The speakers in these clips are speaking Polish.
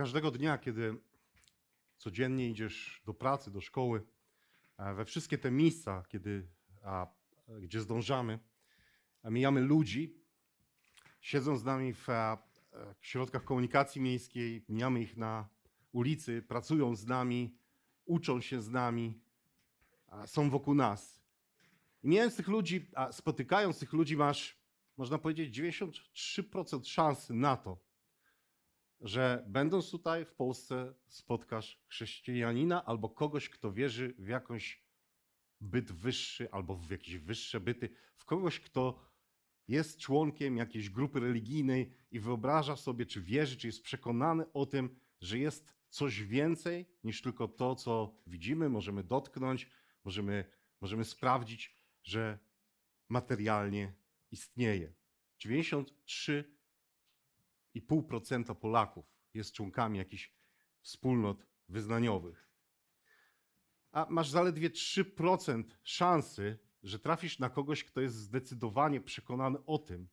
Każdego dnia, kiedy codziennie idziesz do pracy, do szkoły, e, we wszystkie te miejsca, kiedy, a, gdzie zdążamy, mijamy ludzi, siedzą z nami w w środkach komunikacji miejskiej, mijamy ich na ulicy, pracują z nami, uczą się z nami, są wokół nas. I mijając tych ludzi, a spotykając tych ludzi, masz, można powiedzieć, 93% szansy na to, że będąc tutaj w Polsce spotkasz chrześcijanina albo kogoś, kto wierzy w jakąś byt wyższy albo w jakieś wyższe byty, w kogoś, kto jest członkiem jakiejś grupy religijnej i wyobraża sobie, czy wierzy, czy jest przekonany o tym, że jest coś więcej niż tylko to, co widzimy, możemy dotknąć, możemy, możemy sprawdzić, że materialnie istnieje. 93 2,5% Polaków jest członkami jakichś wspólnot wyznaniowych. A masz zaledwie 3% szansy, że trafisz na kogoś, kto jest zdecydowanie przekonany o tym,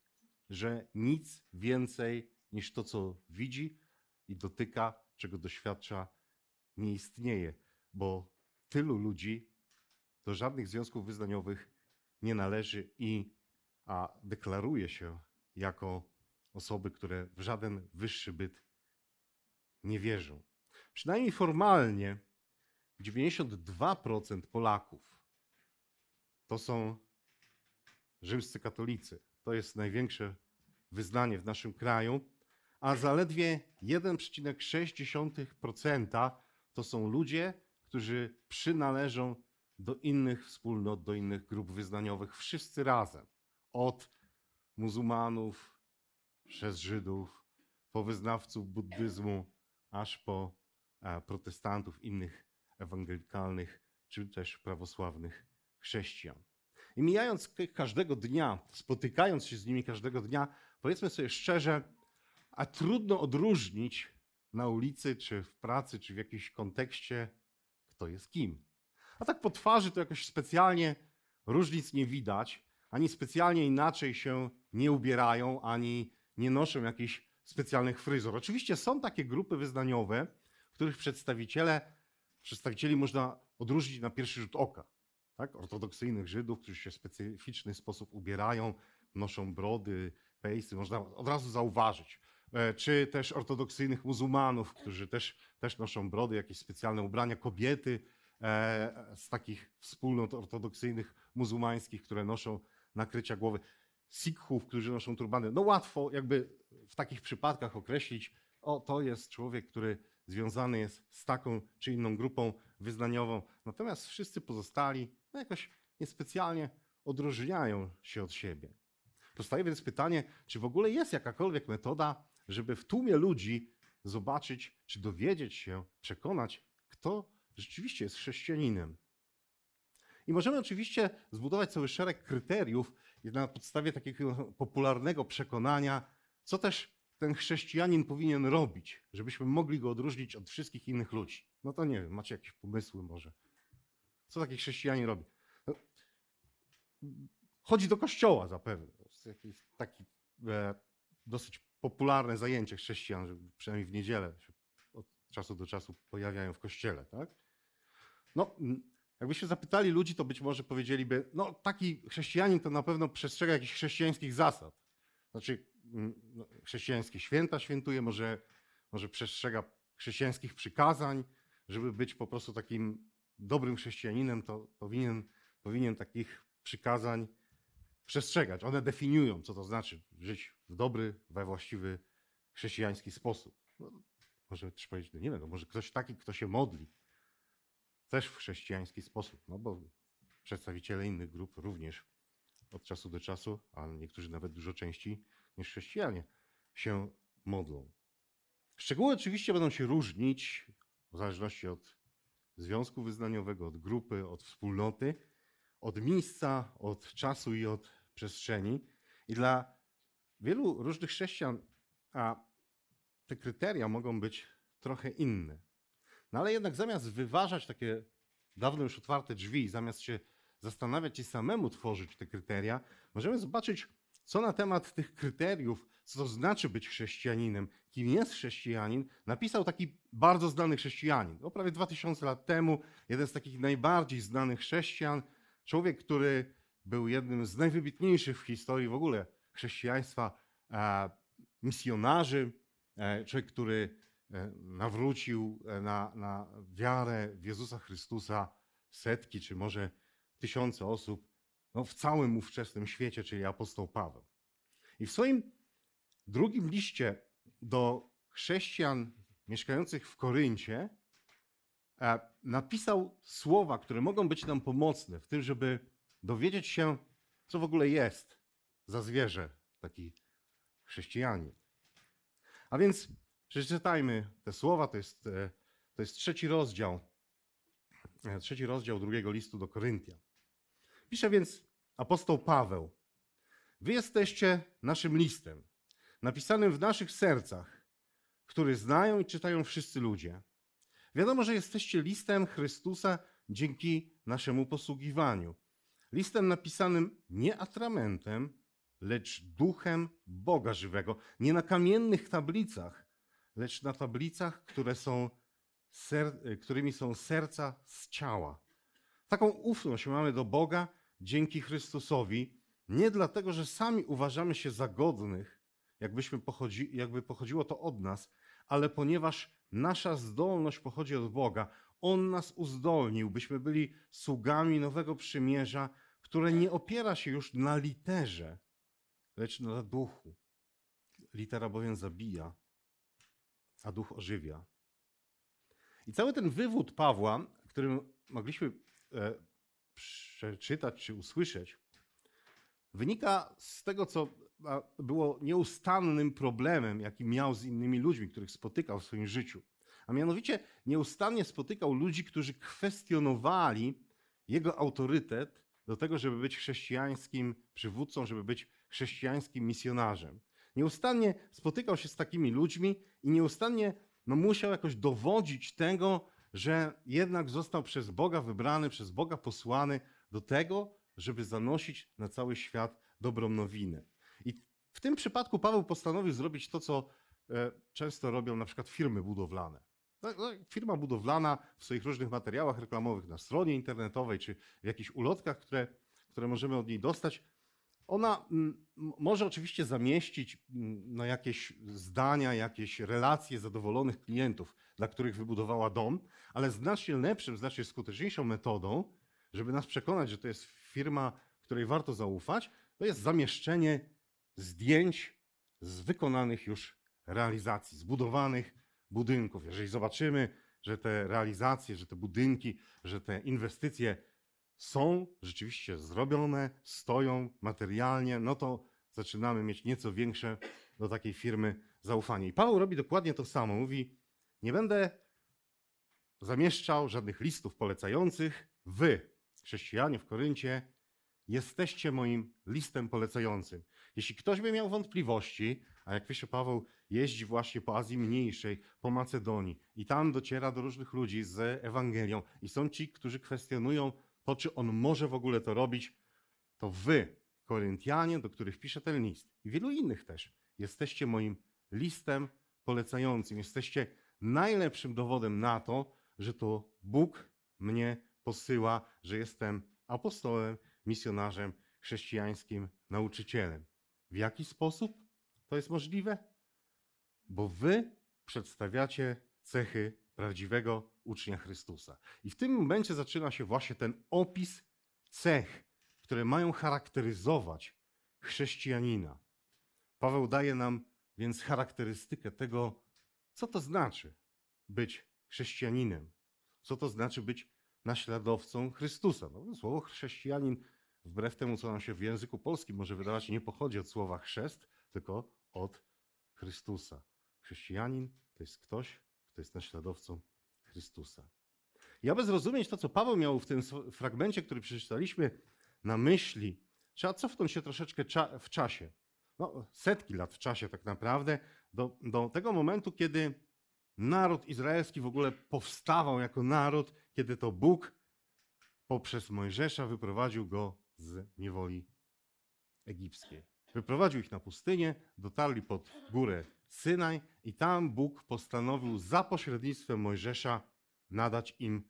że nic więcej niż to, co widzi i dotyka, czego doświadcza, nie istnieje, bo tylu ludzi do żadnych związków wyznaniowych nie należy i a deklaruje się jako osoby, które w żaden wyższy byt nie wierzą. Przynajmniej formalnie 92% Polaków to są rzymscy katolicy. To jest największe wyznanie w naszym kraju, a zaledwie 1,6% to są ludzie, którzy przynależą do innych wspólnot, do innych grup wyznaniowych, wszyscy razem. Od muzułmanów, przez Żydów, po wyznawców buddyzmu, aż po e, protestantów, innych ewangelikalnych czy też prawosławnych chrześcijan. I mijając każdego dnia, spotykając się z nimi każdego dnia, powiedzmy sobie szczerze, a trudno odróżnić na ulicy, czy w pracy, czy w jakimś kontekście, kto jest kim. A tak po twarzy to jakoś specjalnie różnic nie widać, ani specjalnie inaczej się nie ubierają, ani nie noszą jakichś specjalnych fryzur. Oczywiście są takie grupy wyznaniowe, których przedstawiciele, przedstawicieli można odróżnić na pierwszy rzut oka. Tak? Ortodoksyjnych Żydów, którzy się w specyficzny sposób ubierają, noszą brody, pejsy, można od razu zauważyć. E, czy też ortodoksyjnych muzułmanów, którzy też, też noszą brody, jakieś specjalne ubrania, kobiety e, z takich wspólnot ortodoksyjnych muzułmańskich, które noszą nakrycia głowy. Sikhów, którzy noszą turbany. No łatwo jakby w takich przypadkach określić, o to jest człowiek, który związany jest z taką czy inną grupą wyznaniową. Natomiast wszyscy pozostali no jakoś niespecjalnie odróżniają się od siebie. Powstaje więc pytanie, czy w ogóle jest jakakolwiek metoda, żeby w tłumie ludzi zobaczyć, czy dowiedzieć się, przekonać, kto rzeczywiście jest chrześcijaninem. I możemy oczywiście zbudować cały szereg kryteriów, na podstawie takiego popularnego przekonania, co też ten chrześcijanin powinien robić, żebyśmy mogli go odróżnić od wszystkich innych ludzi. No to nie wiem, macie jakieś pomysły może. Co taki chrześcijanin robi? Chodzi do kościoła zapewne. To jest jakieś taki e, dosyć popularne zajęcie chrześcijan, że przynajmniej w niedzielę od czasu do czasu pojawiają w kościele, tak? No, Jakbyście zapytali ludzi, to być może powiedzieliby, no taki chrześcijanin to na pewno przestrzega jakichś chrześcijańskich zasad. Znaczy, mm, no, chrześcijańskie święta świętuje, może, może przestrzega chrześcijańskich przykazań, żeby być po prostu takim dobrym chrześcijaninem, to powinien, powinien takich przykazań przestrzegać. One definiują, co to znaczy żyć w dobry, we właściwy chrześcijański sposób. No, może też powiedzieć, no nie wiem, no może ktoś taki, kto się modli, też w chrześcijański sposób, no bo przedstawiciele innych grup również od czasu do czasu, a niektórzy nawet dużo częściej niż chrześcijanie, się modlą. Szczegóły oczywiście będą się różnić w zależności od związku wyznaniowego, od grupy, od wspólnoty, od miejsca, od czasu i od przestrzeni. I dla wielu różnych chrześcijan a te kryteria mogą być trochę inne. No ale jednak zamiast wyważać takie dawno już otwarte drzwi, zamiast się zastanawiać i samemu tworzyć te kryteria, możemy zobaczyć, co na temat tych kryteriów, co to znaczy być chrześcijaninem, kim jest chrześcijanin, napisał taki bardzo znany chrześcijanin. No, prawie 2000 lat temu, jeden z takich najbardziej znanych chrześcijan, człowiek, który był jednym z najwybitniejszych w historii w ogóle chrześcijaństwa misjonarzy, e, człowiek, który nawrócił e, na, na wiarę w Jezusa Chrystusa setki, czy może tysiące osób no, w całym ówczesnym świecie, czyli apostoł Paweł. I w swoim drugim liście do chrześcijan mieszkających w Koryncie e, napisał słowa, które mogą być nam pomocne w tym, żeby dowiedzieć się, co w ogóle jest za zwierzę taki chrześcijanin. A więc przeczytajmy te słowa, to jest, e, to jest trzeci rozdział, e, trzeci rozdział drugiego listu do Koryntian. Pisze więc apostoł Paweł: Wy jesteście naszym listem, napisanym w naszych sercach, który znają i czytają wszyscy ludzie. Wiadomo, że jesteście listem Chrystusa dzięki naszemu posługiwaniu. Listem napisanym nie atramentem, lecz duchem Boga żywego. Nie na kamiennych tablicach, lecz na tablicach, które są ser- którymi są serca z ciała. Taką ufność mamy do Boga dzięki Chrystusowi, nie dlatego, że sami uważamy się za godnych, jakbyśmy pochodzi, jakby pochodziło to od nas, ale ponieważ nasza zdolność pochodzi od Boga, On nas uzdolnił, byśmy byli sługami nowego przymierza, które nie opiera się już na literze, lecz na duchu. Litera bowiem zabija, a duch ożywia. I cały ten wywód Pawła, który mogliśmy e, przeczytać czy usłyszeć, wynika z tego, co było nieustannym problemem, jaki miał z innymi ludźmi, których spotykał w swoim życiu. A mianowicie nieustannie spotykał ludzi, którzy kwestionowali jego autorytet do tego, żeby być chrześcijańskim przywódcą, żeby być chrześcijańskim misjonarzem. Nieustannie spotykał się z takimi ludźmi i nieustannie no, musiał jakoś dowodzić tego, że jednak został przez Boga wybrany, przez Boga posłany do tego, żeby zanosić na cały świat dobrą nowinę. I w tym przypadku Paweł postanowił zrobić to, co e, często robią na przykład firmy budowlane. No, no, Firma budowlana w swoich różnych materiałach reklamowych na stronie internetowej czy w jakichś ulotkach, które, które możemy od niej dostać, ona mm, może oczywiście zamieścić mm, no, jakieś zdania, jakieś relacje zadowolonych klientów, dla których wybudowała dom, ale znacznie lepszym, znacznie skuteczniejszą metodą, żeby nas przekonać, że to jest firma, której warto zaufać, to jest zamieszczenie zdjęć z wykonanych już realizacji, zbudowanych budynków. Jeżeli zobaczymy, że te realizacje, że te budynki, że te inwestycje są rzeczywiście zrobione, stoją materialnie, no to zaczynamy mieć nieco większe do takiej firmy zaufanie. I Paweł robi dokładnie to samo. Mówi: Nie będę zamieszczał żadnych listów polecających. Wy, chrześcijanie w Koryncie, jesteście moim listem polecającym. Jeśli ktoś by miał wątpliwości, a jak pisze Paweł, jeździ właśnie po Azji Mniejszej, po Macedonii i tam dociera do różnych ludzi z Ewangelią i są ci, którzy kwestionują to, czy on może w ogóle to robić, to wy, Koryntianie, do których pisze ten list i wielu innych też, jesteście moim listem polecającym. Jesteście najlepszym dowodem na to, że to Bóg mnie posyła, że jestem apostołem, misjonarzem, chrześcijańskim nauczycielem. W jaki sposób to jest możliwe? Bo wy przedstawiacie cechy prawdziwego ucznia Chrystusa. I w tym momencie zaczyna się właśnie ten opis cech, które mają charakteryzować chrześcijanina. Paweł daje nam więc charakterystykę tego, co to znaczy być chrześcijaninem, co to znaczy być naśladowcą Chrystusa. No, słowo chrześcijanin wbrew temu, co nam się w języku polskim może wydawać, nie pochodzi od słowa chrzest, tylko od Chrystusa. Chrześcijanin to jest ktoś, kto jest naśladowcą Chrystusa. I aby zrozumieć to, co Paweł miał w tym fragmencie, który przeczytaliśmy, na myśli, trzeba cofnąć się troszeczkę cza- w czasie. No, setki lat w czasie tak naprawdę, do, do tego momentu, kiedy naród izraelski w ogóle powstawał jako naród, kiedy to Bóg poprzez Mojżesza wyprowadził go z niewoli egipskiej. Wyprowadził ich na pustynię, dotarli pod górę Synaj i tam Bóg postanowił za pośrednictwem Mojżesza nadać im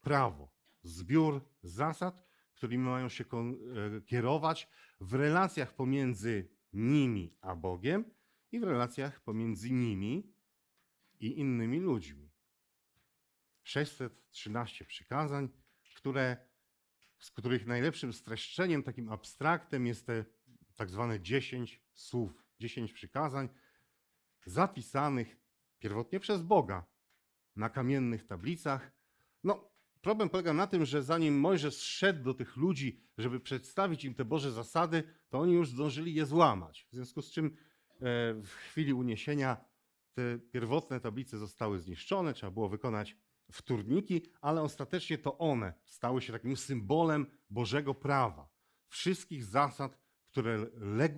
prawo, zbiór zasad, którymi mają się e, kierować w relacjach pomiędzy nimi a Bogiem i w relacjach pomiędzy nimi i innymi ludźmi. 613 przykazań, które, z których najlepszym streszczeniem, takim abstraktem jest te tak zwane 10 słów, 10 przykazań zapisanych pierwotnie przez Boga na kamiennych tablicach. No, problem polega na tym, że zanim Mojżesz szedł do tych ludzi, żeby przedstawić im te Boże zasady, to oni już zdążyli je złamać. W związku z czym e, w chwili uniesienia te pierwotne tablice zostały zniszczone, trzeba było wykonać wtórniki, ale ostatecznie to one stały się takim symbolem Bożego prawa. Wszystkich zasad, które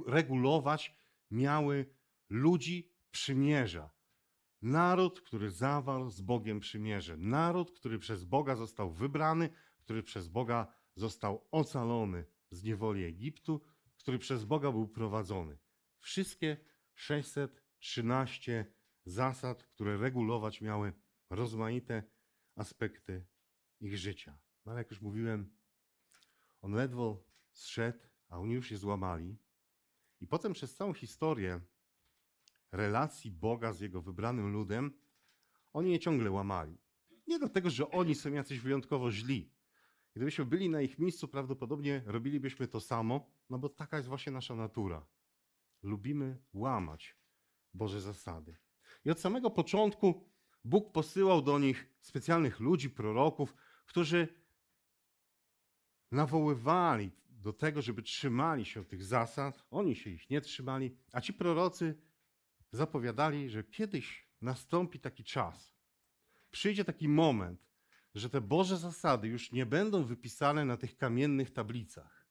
regulować miały ludzi przymierza. Naród, który zawarł z Bogiem przymierze. Naród, który przez Boga został wybrany, który przez Boga został ocalony z niewoli Egiptu, który przez Boga był prowadzony. Wszystkie 613 zasad, które regulować miały rozmaite aspekty ich życia. No ale jak już mówiłem, on ledwo zszedł, a oni już je złamali. I potem przez całą historię relacji Boga z jego wybranym ludem, oni je ciągle łamali. Nie dlatego, że oni są jacyś wyjątkowo źli. Gdybyśmy byli na ich miejscu, prawdopodobnie robilibyśmy to samo, no bo taka jest właśnie nasza natura. Lubimy łamać Boże zasady. I od samego początku Bóg posyłał do nich specjalnych ludzi, proroków, którzy nawoływali do tego, żeby trzymali się tych zasad. Oni się ich nie trzymali, a ci prorocy zapowiadali, że kiedyś nastąpi taki czas, przyjdzie taki moment, że te Boże zasady już nie będą wypisane na tych kamiennych tablicach,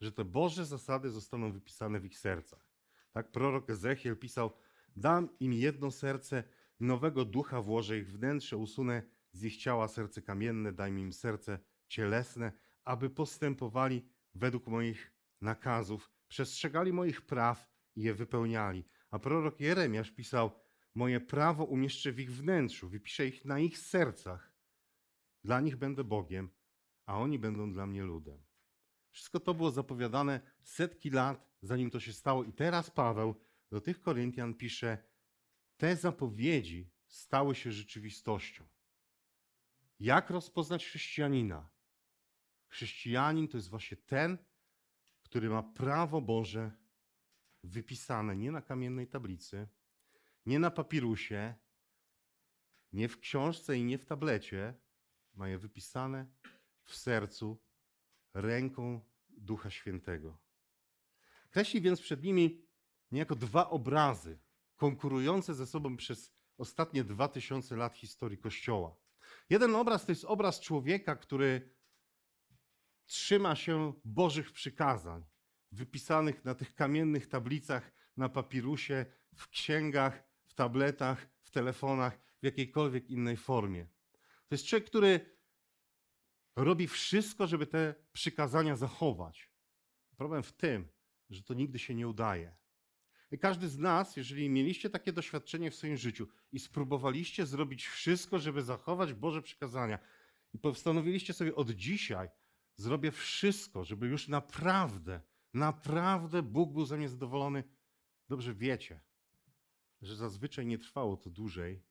że te Boże zasady zostaną wypisane w ich sercach. Tak prorok Ezechiel pisał: Dam im jedno serce, nowego ducha włożę ich wnętrze, usunę z ich ciała serce kamienne, daj mi im serce cielesne, aby postępowali według moich nakazów, przestrzegali moich praw i je wypełniali. A prorok Jeremiasz pisał: Moje prawo umieszczę w ich wnętrzu, wypiszę ich na ich sercach. Dla nich będę Bogiem, a oni będą dla mnie ludem. Wszystko to było zapowiadane setki lat, zanim to się stało. I teraz Paweł do tych Koryntian pisze: Te zapowiedzi stały się rzeczywistością. Jak rozpoznać chrześcijanina? Chrześcijanin to jest właśnie ten, który ma prawo Boże wypisane nie na kamiennej tablicy, nie na papirusie, nie w książce i nie w tablecie, ma je wypisane w sercu ręką Ducha Świętego. Kreśli więc przed nimi niejako dwa obrazy, konkurujące ze sobą przez ostatnie dwa tysiące lat historii Kościoła. Jeden obraz to jest obraz człowieka, który trzyma się Bożych przykazań, wypisanych na tych kamiennych tablicach, na papirusie, w księgach, w tabletach, w telefonach, w jakiejkolwiek innej formie. To jest człowiek, który robi wszystko, żeby te przykazania zachować. Problem w tym, że to nigdy się nie udaje. I każdy z nas, jeżeli mieliście takie doświadczenie w swoim życiu i spróbowaliście zrobić wszystko, żeby zachować Boże przykazania, i postanowiliście sobie od dzisiaj, zrobię wszystko, żeby już naprawdę, naprawdę Bóg był ze mnie zadowolony, dobrze wiecie, że zazwyczaj nie trwało to dłużej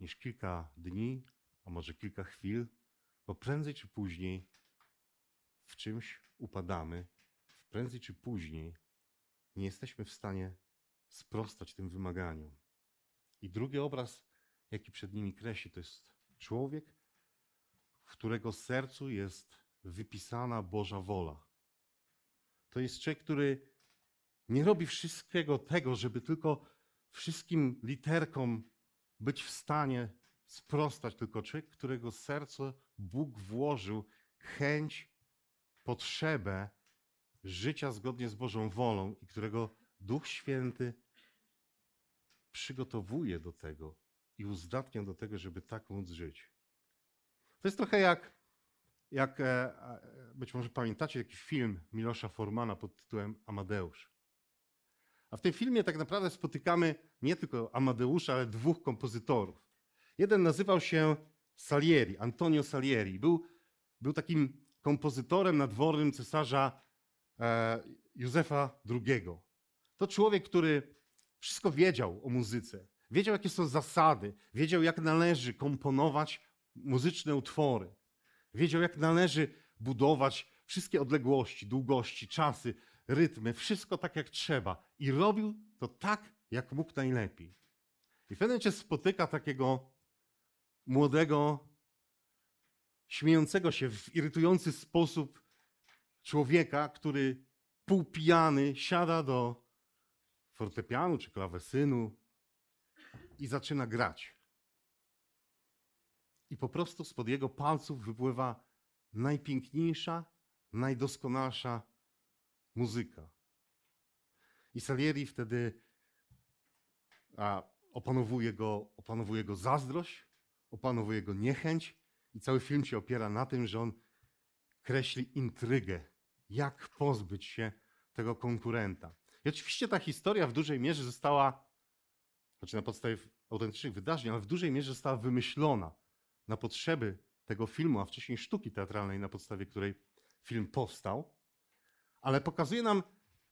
niż kilka dni, a może kilka chwil, bo prędzej czy później w czymś upadamy, prędzej czy później nie jesteśmy w stanie sprostać tym wymaganiom. I drugi obraz, jaki przed nimi kreśli, to jest człowiek, w którego sercu jest wypisana Boża wola. To jest człowiek, który nie robi wszystkiego tego, żeby tylko wszystkim literkom być w stanie sprostać, tylko człowiek, którego serce Bóg włożył chęć, potrzebę życia zgodnie z Bożą wolą i którego Duch Święty przygotowuje do tego i uzdatnia do tego, żeby tak móc żyć. To jest trochę jak, jak e, być może pamiętacie taki film Milosza Formana pod tytułem Amadeusz. A w tym filmie tak naprawdę spotykamy nie tylko Amadeusza, ale dwóch kompozytorów. Jeden nazywał się Salieri, Antonio Salieri. Był, był takim kompozytorem nadwornym cesarza e, Józefa II. To człowiek, który wszystko wiedział o muzyce. Wiedział, jakie są zasady, wiedział, jak należy komponować muzyczne utwory. Wiedział, jak należy budować wszystkie odległości, długości, czasy, rytmy, wszystko tak jak trzeba. I robił to tak, jak mógł najlepiej. I w pewnym spotyka takiego młodego, śmiejącego się w irytujący sposób człowieka, który półpijany siada do fortepianu czy klawesynu i zaczyna grać. Po prostu spod jego palców wypływa najpiękniejsza, najdoskonalsza muzyka. I Salieri wtedy a, opanowuje, go, opanowuje go zazdrość, opanowuje go niechęć i cały film się opiera na tym, że on kreśli intrygę, jak pozbyć się tego konkurenta. I oczywiście ta historia w dużej mierze została, znaczy na podstawie autentycznych wydarzeń, ale w dużej mierze została wymyślona na potrzeby tego filmu, a wcześniej sztuki teatralnej, na podstawie której film powstał. Ale pokazuje nam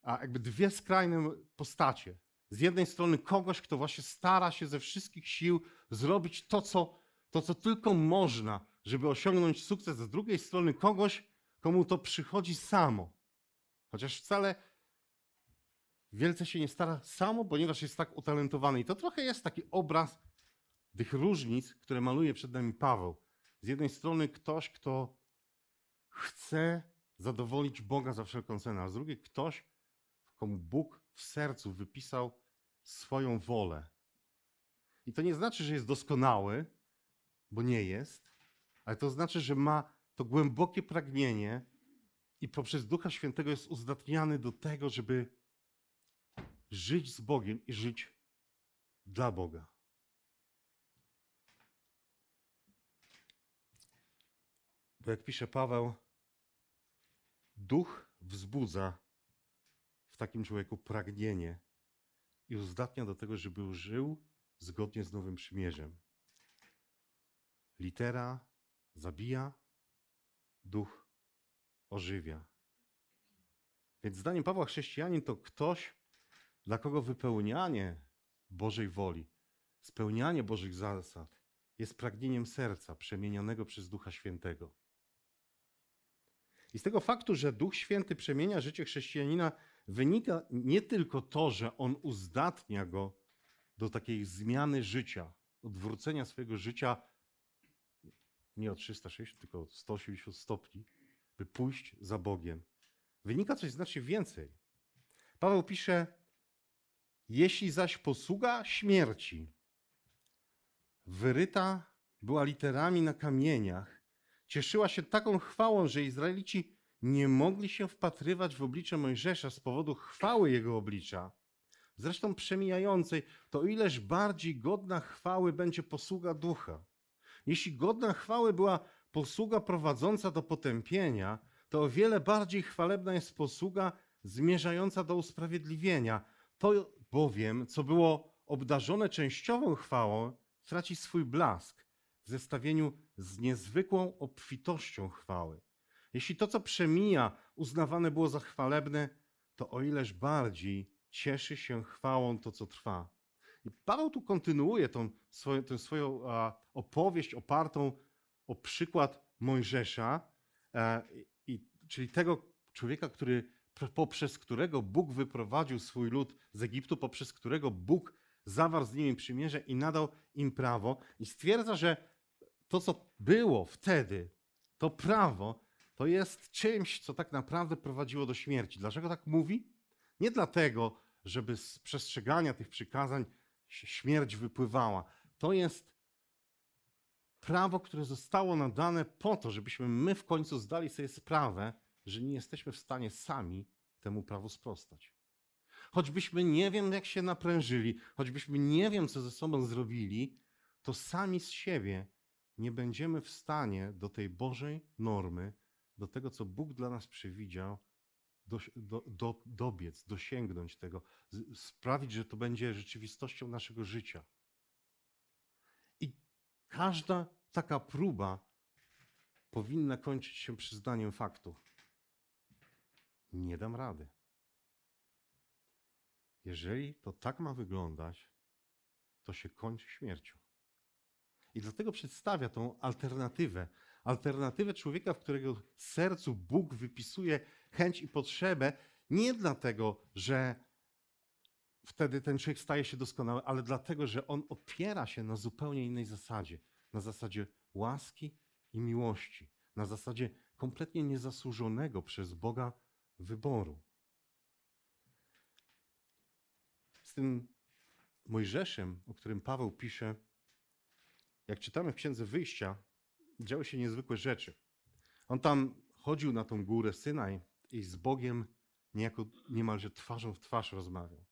jakby dwie skrajne postacie. Z jednej strony kogoś, kto właśnie stara się ze wszystkich sił zrobić to, co, to, co tylko można, żeby osiągnąć sukces. Z drugiej strony kogoś, komu to przychodzi samo. Chociaż wcale wielce się nie stara samo, ponieważ jest tak utalentowany. I to trochę jest taki obraz tych różnic, które maluje przed nami Paweł. Z jednej strony ktoś, kto chce zadowolić Boga za wszelką cenę, a z drugiej ktoś, komu Bóg w sercu wypisał swoją wolę. I to nie znaczy, że jest doskonały, bo nie jest, ale to znaczy, że ma to głębokie pragnienie i poprzez Ducha Świętego jest uzdatniany do tego, żeby żyć z Bogiem i żyć dla Boga. Bo jak pisze Paweł, duch wzbudza w takim człowieku pragnienie i uzdatnia do tego, żeby żył zgodnie z Nowym Przymierzem. Litera zabija, duch ożywia. Więc zdaniem Pawła chrześcijanin to ktoś, dla kogo wypełnianie Bożej woli, spełnianie Bożych zasad jest pragnieniem serca przemienionego przez Ducha Świętego. I z tego faktu, że Duch Święty przemienia życie chrześcijanina, wynika nie tylko to, że on uzdatnia go do takiej zmiany życia, odwrócenia swojego życia nie o 360, tylko o 180 stopni, by pójść za Bogiem. Wynika coś znacznie więcej. Paweł pisze, jeśli zaś posługa śmierci wyryta była literami na kamieniach, cieszyła się taką chwałą, że Izraelici nie mogli się wpatrywać w oblicze Mojżesza z powodu chwały jego oblicza, zresztą przemijającej, to ileż bardziej godna chwały będzie posługa ducha. Jeśli godna chwały była posługa prowadząca do potępienia, to o wiele bardziej chwalebna jest posługa zmierzająca do usprawiedliwienia. To bowiem, co było obdarzone częściową chwałą, traci swój blask zestawieniu z niezwykłą obfitością chwały. Jeśli to, co przemija, uznawane było za chwalebne, to o ileż bardziej cieszy się chwałą to, co trwa. I Paweł tu kontynuuje tą swoją, tę swoją opowieść opartą o przykład Mojżesza, i, czyli tego człowieka, który, poprzez którego Bóg wyprowadził swój lud z Egiptu, poprzez którego Bóg zawarł z nimi przymierze i nadał im prawo. I stwierdza, że to, co było wtedy, to prawo, to jest czymś, co tak naprawdę prowadziło do śmierci. Dlaczego tak mówi? Nie dlatego, żeby z przestrzegania tych przykazań śmierć wypływała. To jest prawo, które zostało nadane po to, żebyśmy my w końcu zdali sobie sprawę, że nie jesteśmy w stanie sami temu prawu sprostać. Choćbyśmy nie wiem, jak się naprężyli, choćbyśmy nie wiem, co ze sobą zrobili, to sami z siebie nie będziemy w stanie do tej Bożej normy, do tego, co Bóg dla nas przewidział, do, do, do, dobiec, dosięgnąć tego, sprawić, że to będzie rzeczywistością naszego życia. I każda taka próba powinna kończyć się przyznaniem faktu. Nie dam rady. Jeżeli to tak ma wyglądać, to się kończy śmiercią. I dlatego przedstawia tą alternatywę. Alternatywę człowieka, w którego sercu Bóg wypisuje chęć i potrzebę, nie dlatego, że wtedy ten człowiek staje się doskonały, ale dlatego, że on opiera się na zupełnie innej zasadzie. Na zasadzie łaski i miłości. Na zasadzie kompletnie niezasłużonego przez Boga wyboru. Z tym Mojżeszem, o którym Paweł pisze, jak czytamy w Księdze Wyjścia, działy się niezwykłe rzeczy. On tam chodził na tą górę Synaj i z Bogiem niejako niemalże twarzą w twarz rozmawiał.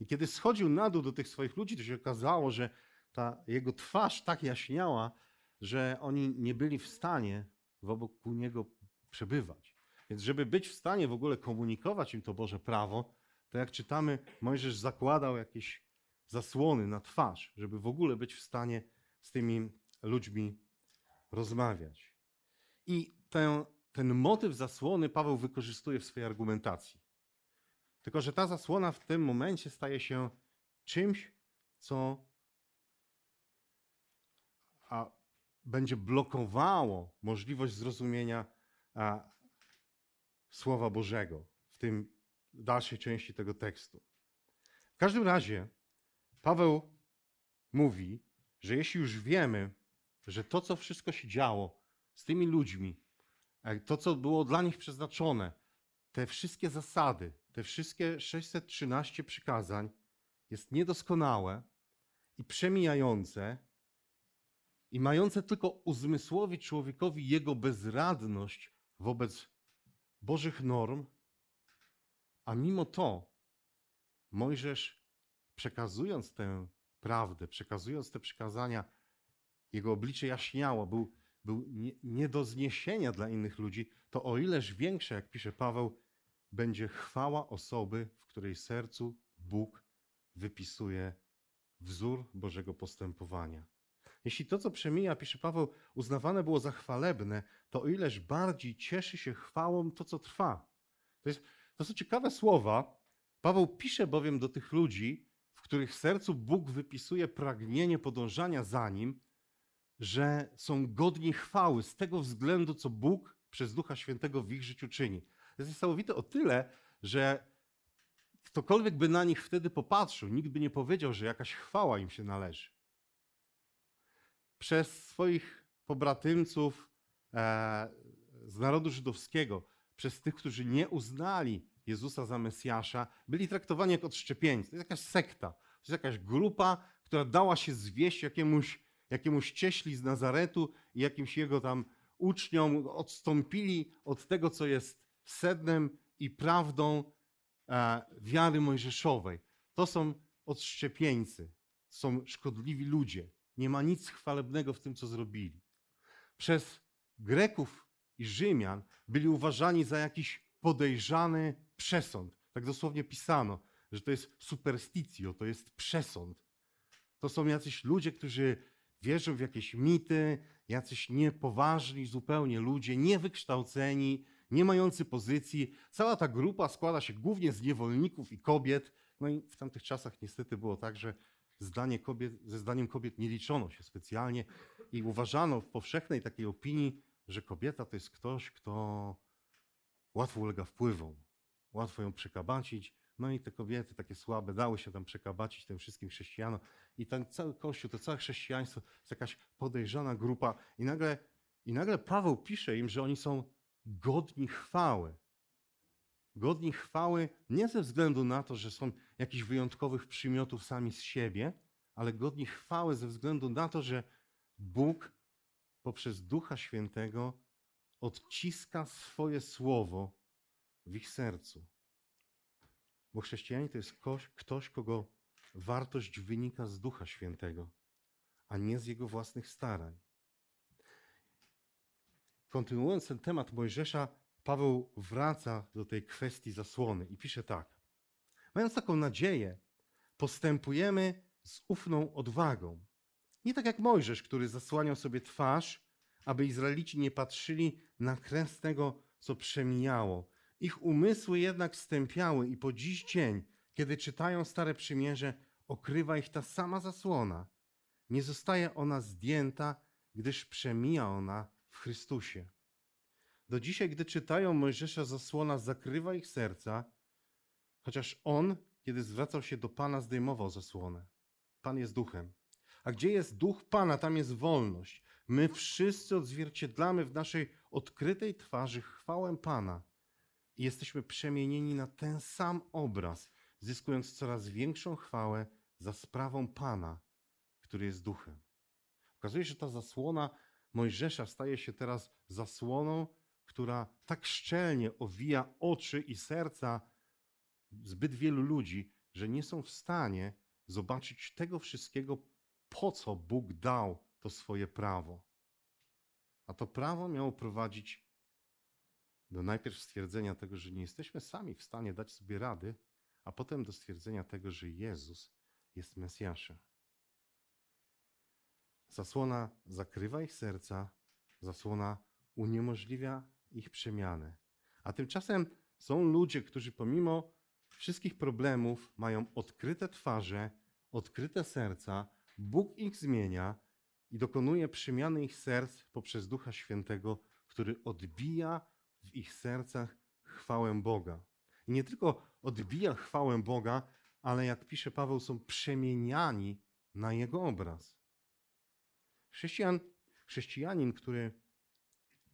I kiedy schodził na dół do tych swoich ludzi, to się okazało, że ta jego twarz tak jaśniała, że oni nie byli w stanie wokół niego przebywać. Więc żeby być w stanie w ogóle komunikować im to Boże prawo, to jak czytamy, Mojżesz zakładał jakieś zasłony na twarz, żeby w ogóle być w stanie z tymi ludźmi rozmawiać. I ten, ten motyw zasłony Paweł wykorzystuje w swojej argumentacji. Tylko, że ta zasłona w tym momencie staje się czymś, co a, będzie blokowało możliwość zrozumienia a, Słowa Bożego w tym dalszej części tego tekstu. W każdym razie Paweł mówi, że jeśli już wiemy, że to, co wszystko się działo z tymi ludźmi, e, to, co było dla nich przeznaczone, te wszystkie zasady, te wszystkie 613 przykazań jest niedoskonałe i przemijające i mające tylko uzmysłowić człowiekowi jego bezradność wobec Bożych norm, a mimo to Mojżesz, przekazując tę prawdę, przekazując te przykazania, jego oblicze jaśniało, był, był nie, nie do zniesienia dla innych ludzi, to o ileż większe, jak pisze Paweł, będzie chwała osoby, w której sercu Bóg wypisuje wzór Bożego postępowania. Jeśli to, co przemija, pisze Paweł, uznawane było za chwalebne, to o ileż bardziej cieszy się chwałą to, co trwa. To, jest, to są ciekawe słowa. Paweł pisze bowiem do tych ludzi, w których sercu Bóg wypisuje pragnienie podążania za Nim, że są godni chwały z tego względu, co Bóg przez Ducha Świętego w ich życiu czyni. To jest niesamowite o tyle, że ktokolwiek by na nich wtedy popatrzył, nikt by nie powiedział, że jakaś chwała im się należy. Przez swoich pobratymców e, z narodu żydowskiego, przez tych, którzy nie uznali Jezusa za Mesjasza, byli traktowani jak odszczepieńcy. To jest jakaś sekta, to jest jakaś grupa, która dała się zwieść jakiemuś, jakiemuś cieśli z Nazaretu i jakimś jego tam uczniom, odstąpili od tego, co jest sednem i prawdą e, wiary mojżeszowej. To są odszczepieńcy, są szkodliwi ludzie. Nie ma nic chwalebnego w tym, co zrobili. Przez Greków i Rzymian byli uważani za jakiś podejrzany przesąd. Tak dosłownie pisano, że to jest supersticjo, to jest przesąd. To są jacyś ludzie, którzy wierzą w jakieś mity, jacyś niepoważni zupełnie ludzie, niewykształceni, nie mający pozycji. Cała ta grupa składa się głównie z niewolników i kobiet. No i w tamtych czasach niestety było tak, że zdanie kobiet, ze zdaniem kobiet nie liczono się specjalnie i uważano w powszechnej takiej opinii, że kobieta to jest ktoś, kto łatwo ulega wpływom, łatwo ją przekabacić. No i te kobiety takie słabe dały się tam przekabacić tym wszystkim chrześcijanom. I ten cały Kościół, to całe chrześcijaństwo to jest jakaś podejrzana grupa. I nagle, I nagle Paweł pisze im, że oni są godni chwały. Godni chwały nie ze względu na to, że są jakichś wyjątkowych przymiotów sami z siebie, ale godni chwały ze względu na to, że Bóg poprzez Ducha Świętego odciska swoje słowo w ich sercu. Bo chrześcijanin to jest ktoś, ktoś, kogo wartość wynika z Ducha Świętego, a nie z jego własnych starań. Kontynuując ten temat Mojżesza, Paweł wraca do tej kwestii zasłony i pisze tak. Mając taką nadzieję, postępujemy z ufną odwagą. Nie tak jak Mojżesz, który zasłaniał sobie twarz, aby Izraelici nie patrzyli na kres tego, co przemijało. Ich umysły jednak stępiały i po dziś dzień, kiedy czytają Stare Przymierze, okrywa ich ta sama zasłona. Nie zostaje ona zdjęta, gdyż przemija ona w Chrystusie. Do dzisiaj, gdy czytają Mojżesza, zasłona zakrywa ich serca, chociaż on, kiedy zwracał się do Pana, zdejmował zasłonę. Pan jest duchem. A gdzie jest duch Pana, tam jest wolność. My wszyscy odzwierciedlamy w naszej odkrytej twarzy chwałę Pana i jesteśmy przemienieni na ten sam obraz, zyskując coraz większą chwałę za sprawą Pana, który jest duchem. Okazuje się, że ta zasłona Mojżesza staje się teraz zasłoną, która tak szczelnie owija oczy i serca zbyt wielu ludzi, że nie są w stanie zobaczyć tego wszystkiego, po co Bóg dał to swoje prawo. A to prawo miało prowadzić do najpierw stwierdzenia tego, że nie jesteśmy sami w stanie dać sobie rady, a potem do stwierdzenia tego, że Jezus jest Mesjaszem. Zasłona zakrywa ich serca, zasłona uniemożliwia ich przemianę. A tymczasem są ludzie, którzy pomimo wszystkich problemów mają odkryte twarze, odkryte serca, Bóg ich zmienia i dokonuje przemiany ich serc poprzez Ducha Świętego, który odbija w ich sercach chwałę Boga. I nie tylko odbija chwałę Boga, ale jak pisze Paweł, są przemieniani na Jego obraz. Chrześcijan, chrześcijanin, który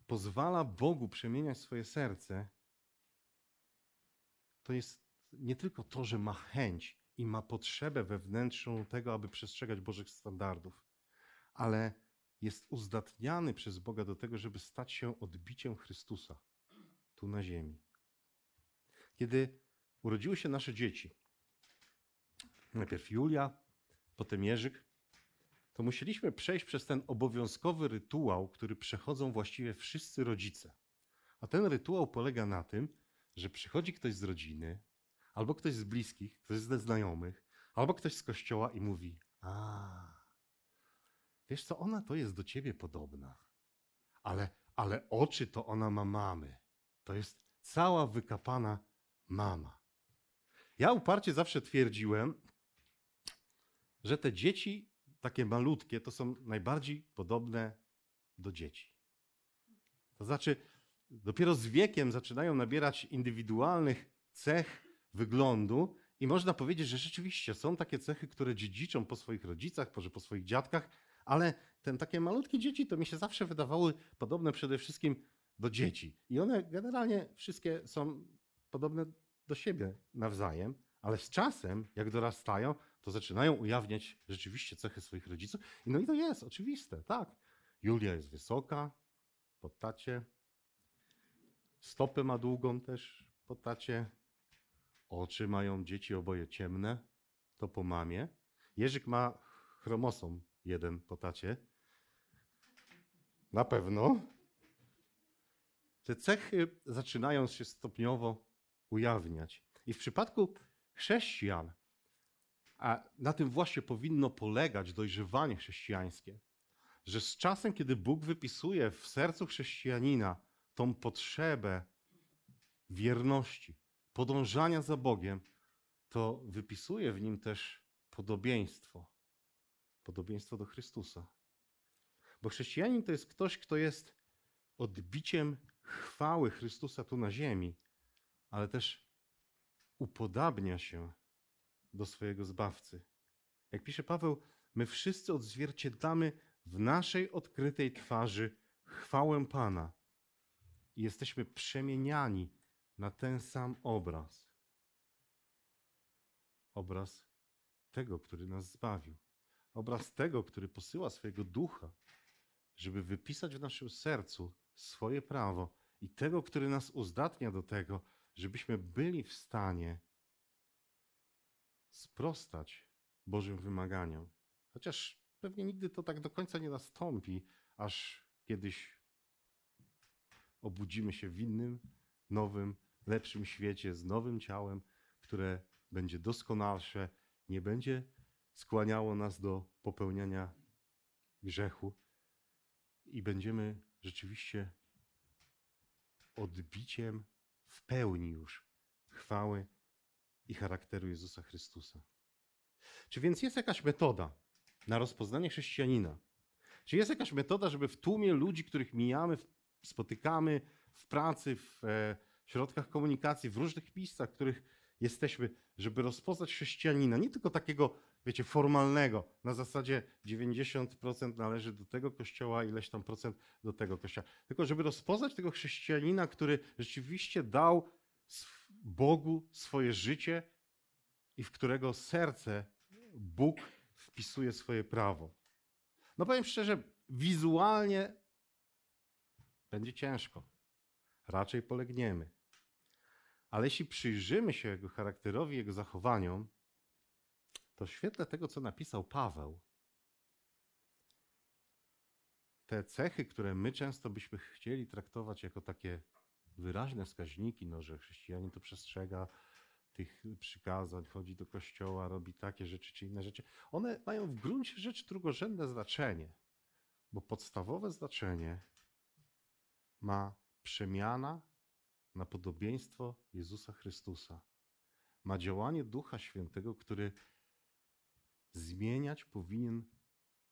pozwala Bogu przemieniać swoje serce, to jest nie tylko to, że ma chęć i ma potrzebę wewnętrzną tego, aby przestrzegać Bożych standardów, ale jest uzdatniany przez Boga do tego, żeby stać się odbiciem Chrystusa tu na ziemi. Kiedy urodziły się nasze dzieci, najpierw Julia, potem Jerzyk, to musieliśmy przejść przez ten obowiązkowy rytuał, który przechodzą właściwie wszyscy rodzice. A ten rytuał polega na tym, że przychodzi ktoś z rodziny, albo ktoś z bliskich, ktoś ze znajomych, albo ktoś z kościoła i mówi: A, wiesz co, ona to jest do ciebie podobna, ale, ale oczy to ona ma mamy. To jest cała wykapana mama. Ja uparcie zawsze twierdziłem, że te dzieci, takie malutkie, to są najbardziej podobne do dzieci. To znaczy, dopiero z wiekiem zaczynają nabierać indywidualnych cech wyglądu i można powiedzieć, że rzeczywiście są takie cechy, które dziedziczą po swoich rodzicach, może po swoich dziadkach, ale ten takie malutkie dzieci to mi się zawsze wydawały podobne przede wszystkim do dzieci. I one generalnie wszystkie są podobne do siebie nawzajem, ale z czasem, jak dorastają, to zaczynają ujawniać rzeczywiście cechy swoich rodziców. I no i to jest oczywiste, tak. Julia jest wysoka, po tacie. Stopę ma długą też po tacie. Oczy mają dzieci oboje ciemne, to po mamie. Jerzyk ma chromosom jeden po tacie. Na pewno. Te cechy zaczynają się stopniowo ujawniać. I w przypadku chrześcijan, a na tym właśnie powinno polegać dojrzewanie chrześcijańskie, że z czasem, kiedy Bóg wypisuje w sercu chrześcijanina tą potrzebę wierności, podążania za Bogiem, to wypisuje w nim też podobieństwo. Podobieństwo do Chrystusa. Bo chrześcijanin to jest ktoś, kto jest odbiciem chwały Chrystusa tu na ziemi, ale też upodabnia się do swojego Zbawcy. Jak pisze Paweł, my wszyscy odzwierciedlamy w naszej odkrytej twarzy chwałę Pana. i jesteśmy przemieniani na ten sam obraz. Obraz tego, który nas zbawił. Obraz tego, który posyła swojego ducha, żeby wypisać w naszym sercu swoje prawo i tego, który nas uzdatnia do tego, żebyśmy byli w stanie sprostać Bożym wymaganiom. Chociaż pewnie nigdy to tak do końca nie nastąpi, aż kiedyś obudzimy się w innym, nowym, lepszym świecie z nowym ciałem, które będzie doskonalsze, nie będzie skłaniało nas do popełniania grzechu i będziemy rzeczywiście odbiciem w pełni już chwały i charakteru Jezusa Chrystusa. Czy więc jest jakaś metoda na rozpoznanie chrześcijanina? Czy jest jakaś metoda, żeby w tłumie ludzi, których mijamy, spotykamy w pracy, w e, środkach komunikacji, w różnych miejscach, w których jesteśmy, żeby rozpoznać chrześcijanina, nie tylko takiego, wiecie, formalnego, na zasadzie 90% należy do tego kościoła, ileś tam procent do tego kościoła, tylko żeby rozpoznać tego chrześcijanina, który rzeczywiście dał Bogu swoje życie i w którego serce Bóg wpisuje swoje prawo. No powiem szczerze, wizualnie będzie ciężko. Raczej polegniemy. Ale jeśli przyjrzymy się jego charakterowi, jego zachowaniom, to w świetle tego, co napisał Paweł, te cechy, które my często byśmy chcieli traktować jako takie wyraźne wskaźniki, no, że chrześcijanin to przestrzega tych przykazań, chodzi do kościoła, robi takie rzeczy czy inne rzeczy, one mają w gruncie rzeczy drugorzędne znaczenie, bo podstawowe znaczenie ma przemiana na podobieństwo Jezusa Chrystusa. Ma działanie Ducha Świętego, który zmieniać powinien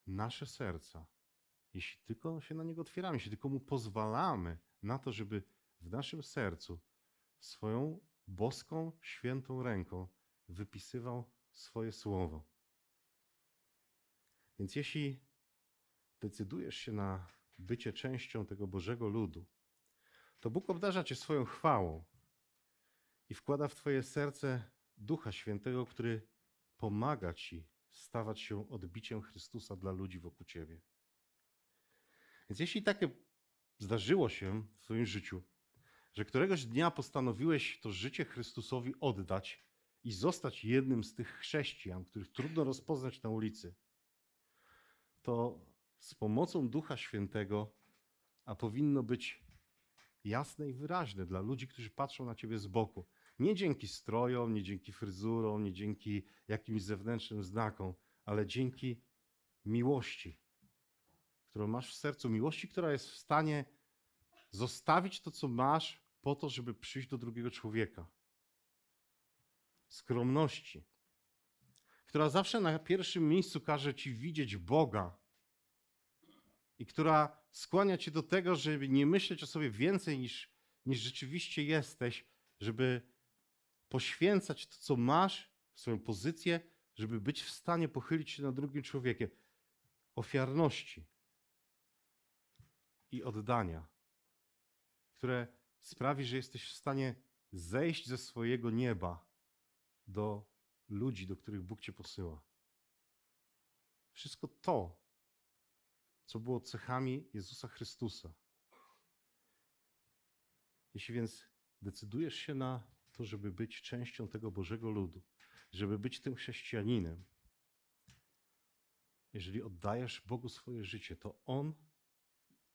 nasze serca. Jeśli tylko się na niego otwieramy, jeśli tylko mu pozwalamy na to, żeby w naszym sercu swoją boską, świętą ręką wypisywał swoje słowo. Więc jeśli decydujesz się na bycie częścią tego Bożego ludu, to Bóg obdarza cię swoją chwałą i wkłada w twoje serce Ducha Świętego, który pomaga ci stawać się odbiciem Chrystusa dla ludzi wokół ciebie. Więc jeśli takie zdarzyło się w twoim życiu, że któregoś dnia postanowiłeś to życie Chrystusowi oddać i zostać jednym z tych chrześcijan, których trudno rozpoznać na ulicy, to z pomocą Ducha Świętego, a powinno być jasne i wyraźne dla ludzi, którzy patrzą na ciebie z boku. Nie dzięki strojom, nie dzięki fryzurom, nie dzięki jakimś zewnętrznym znakom, ale dzięki miłości, którą masz w sercu, miłości, która jest w stanie zostawić to, co masz, po to, żeby przyjść do drugiego człowieka. Skromności, która zawsze na pierwszym miejscu każe ci widzieć Boga i która skłania cię do tego, żeby nie myśleć o sobie więcej niż, niż rzeczywiście jesteś, żeby poświęcać to, co masz, swoją pozycję, żeby być w stanie pochylić się nad drugim człowiekiem. Ofiarności i oddania, które sprawi, że jesteś w stanie zejść ze swojego nieba do ludzi, do których Bóg cię posyła. Wszystko to co było cechami Jezusa Chrystusa. Jeśli więc decydujesz się na to, żeby być częścią tego Bożego ludu, żeby być tym chrześcijaninem, jeżeli oddajesz Bogu swoje życie, to On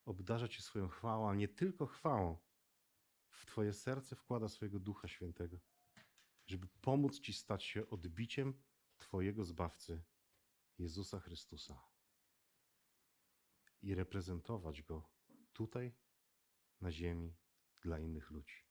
obdarza Cię swoją chwałą, a nie tylko chwałą. W Twoje serce wkłada swojego Ducha Świętego, żeby pomóc Ci stać się odbiciem Twojego Zbawcy, Jezusa Chrystusa i reprezentować Go tutaj, na ziemi, dla innych ludzi.